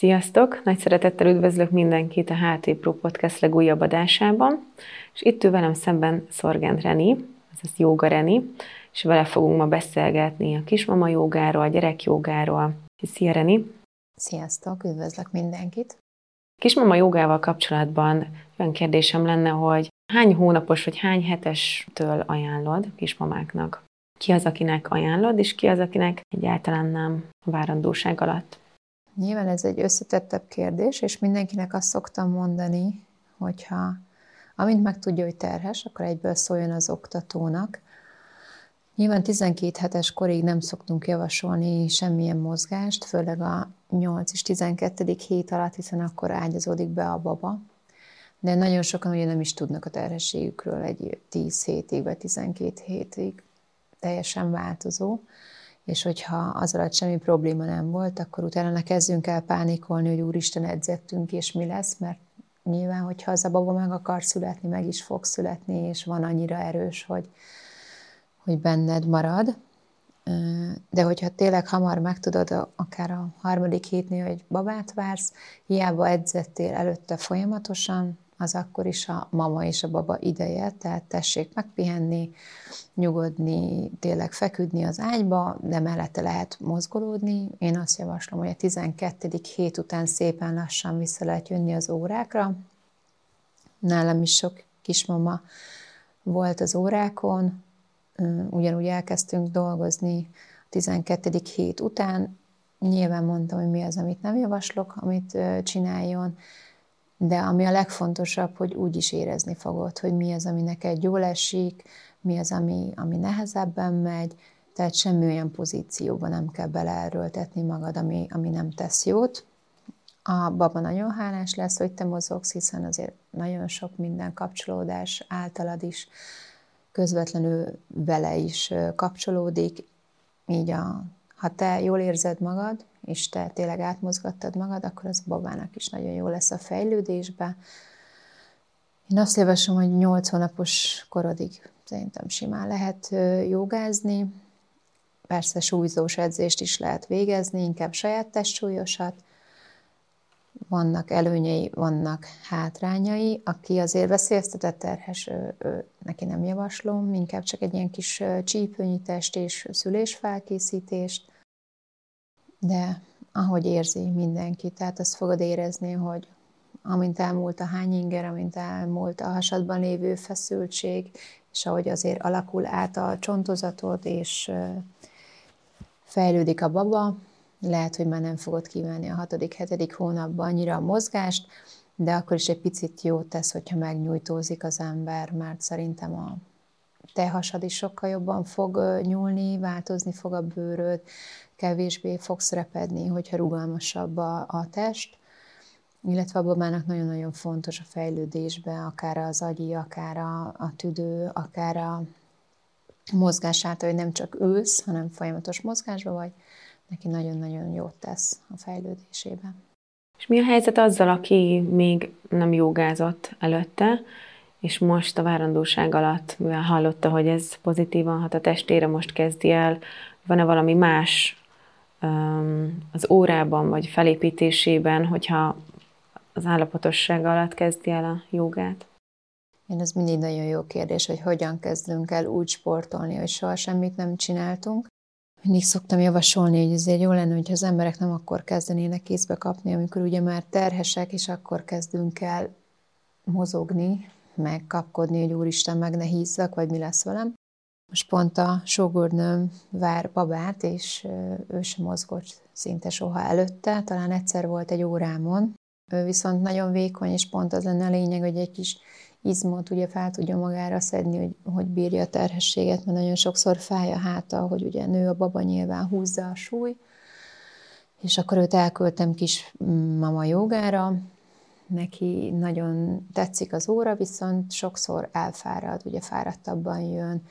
Sziasztok! Nagy szeretettel üdvözlök mindenkit a HT Pro Podcast legújabb adásában, és itt ül velem szemben Szorgent Reni, azaz Jóga Reni, és vele fogunk ma beszélgetni a kismama jogáról, a gyerekjogáról. Szia Reni! Sziasztok! Üdvözlök mindenkit! Kismama jogával kapcsolatban olyan kérdésem lenne, hogy hány hónapos vagy hány hetestől ajánlod kismamáknak? Ki az, akinek ajánlod, és ki az, akinek egyáltalán nem a várandóság alatt? Nyilván ez egy összetettebb kérdés, és mindenkinek azt szoktam mondani, hogyha amint megtudja, hogy terhes, akkor egyből szóljon az oktatónak. Nyilván 12 hetes korig nem szoktunk javasolni semmilyen mozgást, főleg a 8 és 12. hét alatt, hiszen akkor ágyazódik be a baba. De nagyon sokan ugye nem is tudnak a terhességükről egy 10 hétig vagy 12 hétig. Teljesen változó és hogyha az alatt semmi probléma nem volt, akkor utána ne kezdjünk el pánikolni, hogy úristen edzettünk, és mi lesz, mert nyilván, hogyha az a baba meg akar születni, meg is fog születni, és van annyira erős, hogy, hogy benned marad. De hogyha tényleg hamar megtudod, akár a harmadik hétnél, hogy babát vársz, hiába edzettél előtte folyamatosan, az akkor is a mama és a baba ideje, tehát tessék megpihenni, nyugodni, tényleg feküdni az ágyba, de mellette lehet mozgolódni. Én azt javaslom, hogy a 12. hét után szépen lassan vissza lehet jönni az órákra. Nálam is sok kismama volt az órákon, ugyanúgy elkezdtünk dolgozni a 12. hét után. Nyilván mondtam, hogy mi az, amit nem javaslok, amit csináljon, de ami a legfontosabb, hogy úgy is érezni fogod, hogy mi az, ami neked jól esik, mi az, ami, ami nehezebben megy, tehát semmi olyan pozícióba nem kell beleerőltetni magad, ami, ami nem tesz jót. A baba nagyon hálás lesz, hogy te mozogsz, hiszen azért nagyon sok minden kapcsolódás általad is közvetlenül vele is kapcsolódik, így a, ha te jól érzed magad, és te tényleg átmozgattad magad, akkor az babának is nagyon jó lesz a fejlődésbe. Én azt javaslom, hogy 8 hónapos korodig szerintem simán lehet jogázni. Persze súlyzós edzést is lehet végezni, inkább saját testsúlyosat. Vannak előnyei, vannak hátrányai. Aki azért veszélyeztetett terhes, ő, ő, neki nem javaslom, inkább csak egy ilyen kis csípőnyitést és szülésfelkészítést de ahogy érzi mindenki, tehát azt fogod érezni, hogy amint elmúlt a hányinger, amint elmúlt a hasadban lévő feszültség, és ahogy azért alakul át a csontozatod, és fejlődik a baba, lehet, hogy már nem fogod kívánni a hatodik, hetedik hónapban annyira a mozgást, de akkor is egy picit jó tesz, hogyha megnyújtózik az ember, mert szerintem a te hasad is sokkal jobban fog nyúlni, változni fog a bőröd, kevésbé fogsz repedni, hogyha rugalmasabb a, a test, illetve a babának nagyon-nagyon fontos a fejlődésbe, akár az agyi, akár a, a tüdő, akár a mozgás által, hogy nem csak ülsz, hanem folyamatos mozgásban vagy, neki nagyon-nagyon jót tesz a fejlődésében. És mi a helyzet azzal, aki még nem jogázott előtte, és most a várandóság alatt, mivel hallotta, hogy ez pozitívan hat a testére, most kezdi el, van-e valami más az órában vagy felépítésében, hogyha az állapotosság alatt kezdi el a jogát? Én ez mindig nagyon jó kérdés, hogy hogyan kezdünk el úgy sportolni, hogy soha semmit nem csináltunk. Mindig szoktam javasolni, hogy azért jó lenne, hogyha az emberek nem akkor kezdenének kézbe kapni, amikor ugye már terhesek, és akkor kezdünk el mozogni, meg kapkodni, hogy úristen, meg ne hízzak, vagy mi lesz velem, most pont a sógornőm vár babát, és ő sem mozgott szinte soha előtte, talán egyszer volt egy órámon. Ő viszont nagyon vékony, és pont az lenne a lényeg, hogy egy kis izmot ugye fel tudja magára szedni, hogy, hogy bírja a terhességet, mert nagyon sokszor fáj a háta, hogy ugye nő a baba nyilván húzza a súly, és akkor őt elküldtem kis mama jogára, neki nagyon tetszik az óra, viszont sokszor elfárad, ugye fáradtabban jön,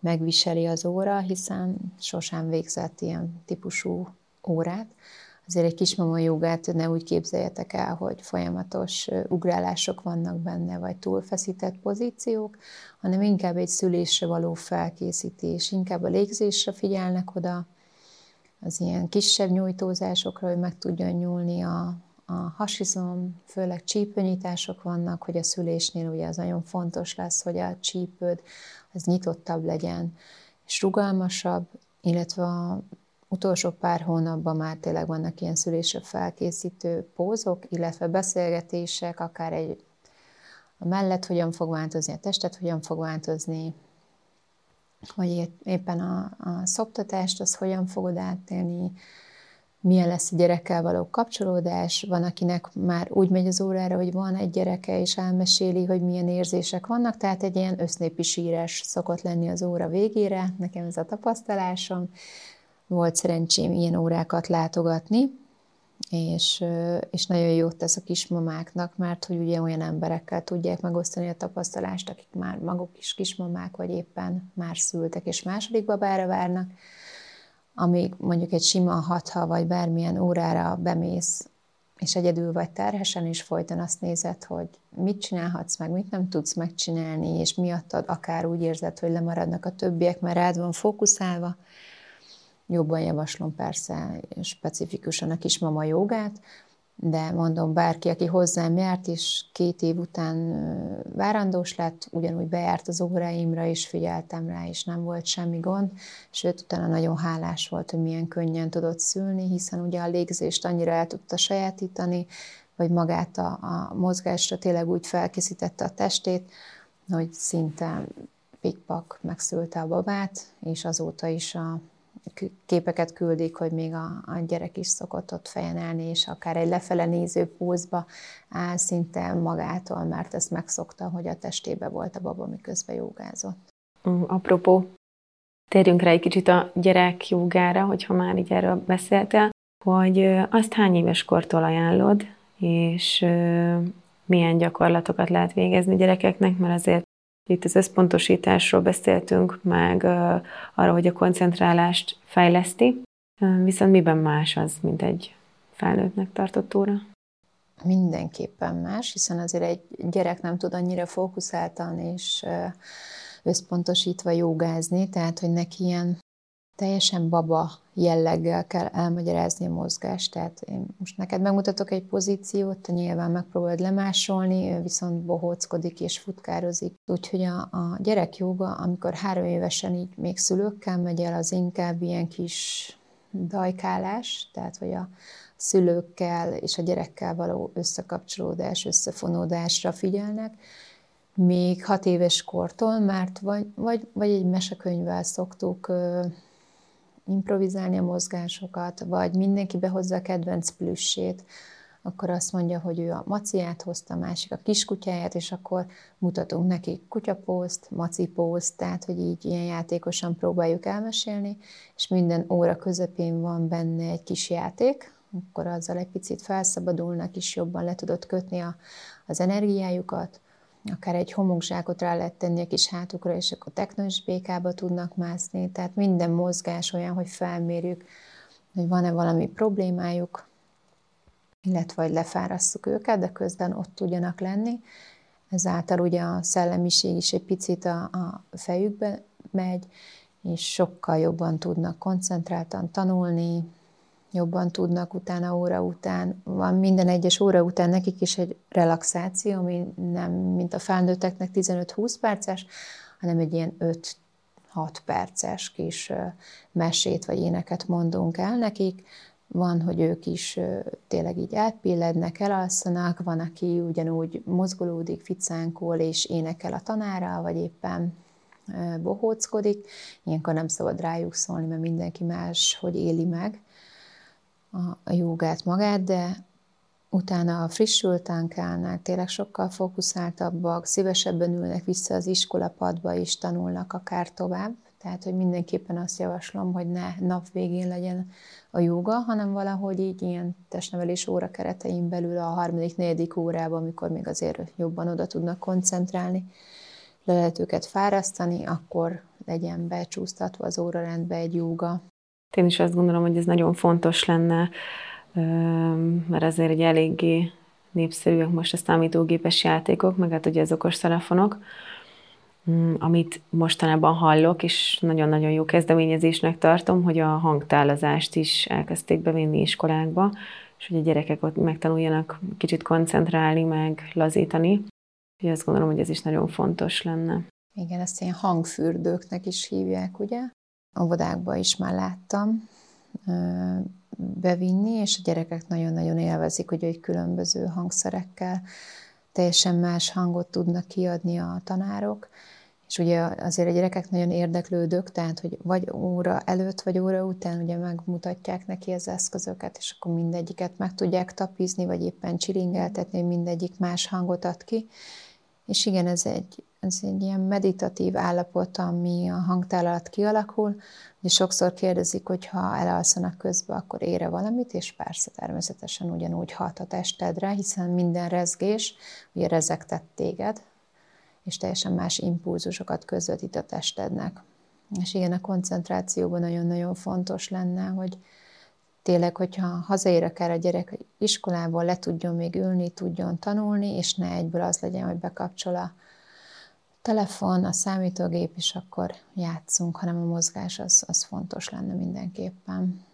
megviseli az óra, hiszen sosem végzett ilyen típusú órát. Azért egy kismama jogát ne úgy képzeljetek el, hogy folyamatos ugrálások vannak benne, vagy túlfeszített pozíciók, hanem inkább egy szülésre való felkészítés, inkább a légzésre figyelnek oda, az ilyen kisebb nyújtózásokra, hogy meg tudjon nyúlni a, a hasizom, főleg csípőnyitások vannak, hogy a szülésnél ugye az nagyon fontos lesz, hogy a csípőd az nyitottabb legyen, és rugalmasabb, illetve a utolsó pár hónapban már tényleg vannak ilyen szülésre felkészítő pózok, illetve beszélgetések, akár egy a mellett hogyan fog változni, a testet hogyan fog változni, hogy éppen a, a szoptatást, az hogyan fogod átélni, milyen lesz a gyerekkel való kapcsolódás. Van, akinek már úgy megy az órára, hogy van egy gyereke, és elmeséli, hogy milyen érzések vannak, tehát egy ilyen össznépi sírás szokott lenni az óra végére. Nekem ez a tapasztalásom. Volt szerencsém ilyen órákat látogatni, és, és nagyon jót tesz a kismamáknak, mert hogy ugye olyan emberekkel tudják megosztani a tapasztalást, akik már maguk is kismamák, vagy éppen már szültek, és második babára várnak, amíg mondjuk egy sima hatha, vagy bármilyen órára bemész, és egyedül vagy terhesen, és folyton azt nézed, hogy mit csinálhatsz meg, mit nem tudsz megcsinálni, és miattad akár úgy érzed, hogy lemaradnak a többiek, mert rád van fókuszálva, Jobban javaslom persze specifikusan a kismama jogát, de mondom, bárki, aki hozzám járt, és két év után várandós lett, ugyanúgy bejárt az óráimra, és figyeltem rá, és nem volt semmi gond, sőt, utána nagyon hálás volt, hogy milyen könnyen tudott szülni, hiszen ugye a légzést annyira el tudta sajátítani, vagy magát a, a mozgásra tényleg úgy felkészítette a testét, hogy szinte pikpak megszülte a babát, és azóta is a képeket küldik, hogy még a, a gyerek is szokott ott fejen állni, és akár egy lefele néző pózba áll szinte magától, mert ezt megszokta, hogy a testébe volt a baba, miközben jogázott. Apropó, térjünk rá egy kicsit a gyerek jogára, hogyha már így erről beszéltél, hogy azt hány éves kortól ajánlod, és milyen gyakorlatokat lehet végezni gyerekeknek, mert azért itt az összpontosításról beszéltünk, meg arra, hogy a koncentrálást fejleszti, viszont miben más az, mint egy felnőttnek tartott óra? Mindenképpen más, hiszen azért egy gyerek nem tud annyira fókuszáltan és összpontosítva jogázni, tehát hogy neki ilyen teljesen baba jelleggel kell elmagyarázni a mozgást. Tehát én most neked megmutatok egy pozíciót, te nyilván megpróbálod lemásolni, ő viszont bohóckodik és futkározik. Úgyhogy a, a gyerek joga, amikor három évesen így még szülőkkel megy el, az inkább ilyen kis dajkálás, tehát hogy a szülőkkel és a gyerekkel való összekapcsolódás, összefonódásra figyelnek, még hat éves kortól, mert vagy, vagy, vagy egy mesekönyvvel szoktuk improvizálni a mozgásokat, vagy mindenki behozza a kedvenc plüssét, akkor azt mondja, hogy ő a maciát hozta, a másik a kiskutyáját, és akkor mutatunk neki kutyapószt, macipószt, tehát hogy így ilyen játékosan próbáljuk elmesélni, és minden óra közepén van benne egy kis játék, akkor azzal egy picit felszabadulnak, és jobban le tudod kötni a, az energiájukat, akár egy homokzsákot rá lehet tenni a kis hátukra, és akkor technos békába tudnak mászni. Tehát minden mozgás olyan, hogy felmérjük, hogy van-e valami problémájuk, illetve hogy lefárasszuk őket, de közben ott tudjanak lenni. Ezáltal ugye a szellemiség is egy picit a, a fejükbe megy, és sokkal jobban tudnak koncentráltan tanulni, jobban tudnak utána óra után. Van minden egyes óra után nekik is egy relaxáció, ami nem mint a felnőtteknek 15-20 perces, hanem egy ilyen 5 6 perces kis mesét vagy éneket mondunk el nekik. Van, hogy ők is tényleg így átbillednek, elalszanak, van, aki ugyanúgy mozgolódik, ficánkol és énekel a tanára, vagy éppen bohóckodik. Ilyenkor nem szabad rájuk szólni, mert mindenki más, hogy éli meg a jogát magát, de utána a frissültán kelnek, tényleg sokkal fókuszáltabbak, szívesebben ülnek vissza az iskolapadba és tanulnak akár tovább. Tehát, hogy mindenképpen azt javaslom, hogy ne nap végén legyen a joga, hanem valahogy így ilyen testnevelés óra keretein belül a harmadik, negyedik órában, amikor még azért jobban oda tudnak koncentrálni, le lehet őket fárasztani, akkor legyen becsúsztatva az órarendbe egy joga, én is azt gondolom, hogy ez nagyon fontos lenne, mert azért egy eléggé népszerűek most a számítógépes játékok, meg hát ugye az okos telefonok, mm, amit mostanában hallok, és nagyon-nagyon jó kezdeményezésnek tartom, hogy a hangtálazást is elkezdték bevinni iskolákba, és hogy a gyerekek ott megtanuljanak kicsit koncentrálni, meg lazítani. Úgyhogy azt gondolom, hogy ez is nagyon fontos lenne. Igen, ezt ilyen hangfürdőknek is hívják, ugye? Óvodákban is már láttam bevinni, és a gyerekek nagyon-nagyon élvezik, hogy egy különböző hangszerekkel teljesen más hangot tudnak kiadni a tanárok, és ugye azért a gyerekek nagyon érdeklődők, tehát hogy vagy óra előtt, vagy óra után ugye megmutatják neki az eszközöket, és akkor mindegyiket meg tudják tapizni, vagy éppen csiringeltetni, hogy mindegyik más hangot ad ki. És igen, ez egy, ez egy ilyen meditatív állapot, ami a hangtál alatt kialakul. Ugye sokszor kérdezik, hogy ha elalszanak közben, akkor ére valamit, és persze természetesen ugyanúgy hat a testedre, hiszen minden rezgés ugye rezegtet téged, és teljesen más impulzusokat közvetít a testednek. És igen, a koncentrációban nagyon-nagyon fontos lenne, hogy tényleg, hogyha hazaér akár a gyerek iskolából, le tudjon még ülni, tudjon tanulni, és ne egyből az legyen, hogy bekapcsol a telefon, a számítógép, és akkor játszunk, hanem a mozgás az, az fontos lenne mindenképpen.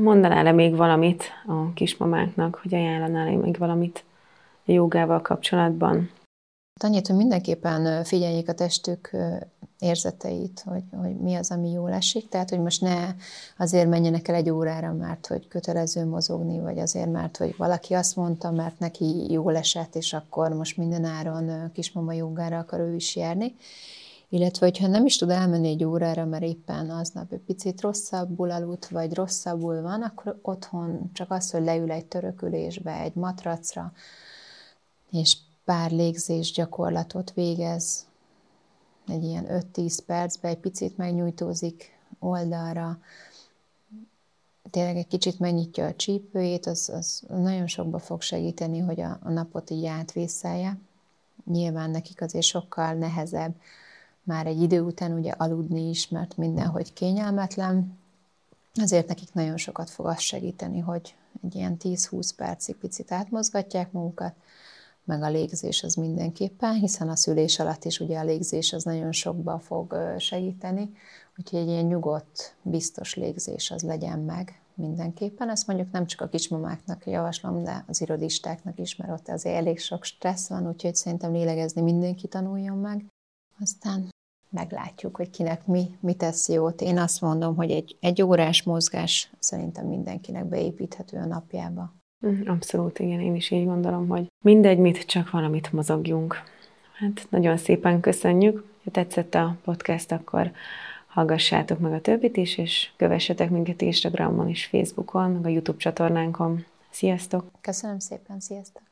Mondanál-e még valamit a kismamáknak, hogy ajánlanál-e még valamit a jogával kapcsolatban? Annyit, hogy mindenképpen figyeljék a testük érzeteit, hogy, hogy mi az, ami jól esik. Tehát, hogy most ne azért menjenek el egy órára, mert hogy kötelező mozogni, vagy azért, mert hogy valaki azt mondta, mert neki jól esett, és akkor most minden áron kismama jogára akar ő is járni. Illetve, hogyha nem is tud elmenni egy órára, mert éppen aznap egy picit rosszabbul aludt, vagy rosszabbul van, akkor otthon csak az, hogy leül egy törökülésbe, egy matracra, és pár légzés gyakorlatot végez, egy ilyen 5-10 percbe, egy picit megnyújtózik oldalra, tényleg egy kicsit megnyitja a csípőjét, az, az nagyon sokba fog segíteni, hogy a, a napot így átvészelje. Nyilván nekik azért sokkal nehezebb már egy idő után ugye aludni is, mert mindenhogy kényelmetlen, azért nekik nagyon sokat fog az segíteni, hogy egy ilyen 10-20 percig picit átmozgatják magukat, meg a légzés az mindenképpen, hiszen a szülés alatt is ugye a légzés az nagyon sokba fog segíteni, úgyhogy egy ilyen nyugodt, biztos légzés az legyen meg mindenképpen. Ezt mondjuk nem csak a kismamáknak javaslom, de az irodistáknak is, mert ott azért elég sok stressz van, úgyhogy szerintem lélegezni mindenki tanuljon meg. Aztán meglátjuk, hogy kinek mi, mi tesz jót. Én azt mondom, hogy egy, egy órás mozgás szerintem mindenkinek beépíthető a napjába. Mm, abszolút, igen, én is így gondolom, hogy mindegy, mit, csak valamit mozogjunk. Hát nagyon szépen köszönjük. Ha tetszett a podcast, akkor hallgassátok meg a többit is, és kövessetek minket Instagramon és Facebookon, meg a YouTube csatornánkon. Sziasztok! Köszönöm szépen, sziasztok!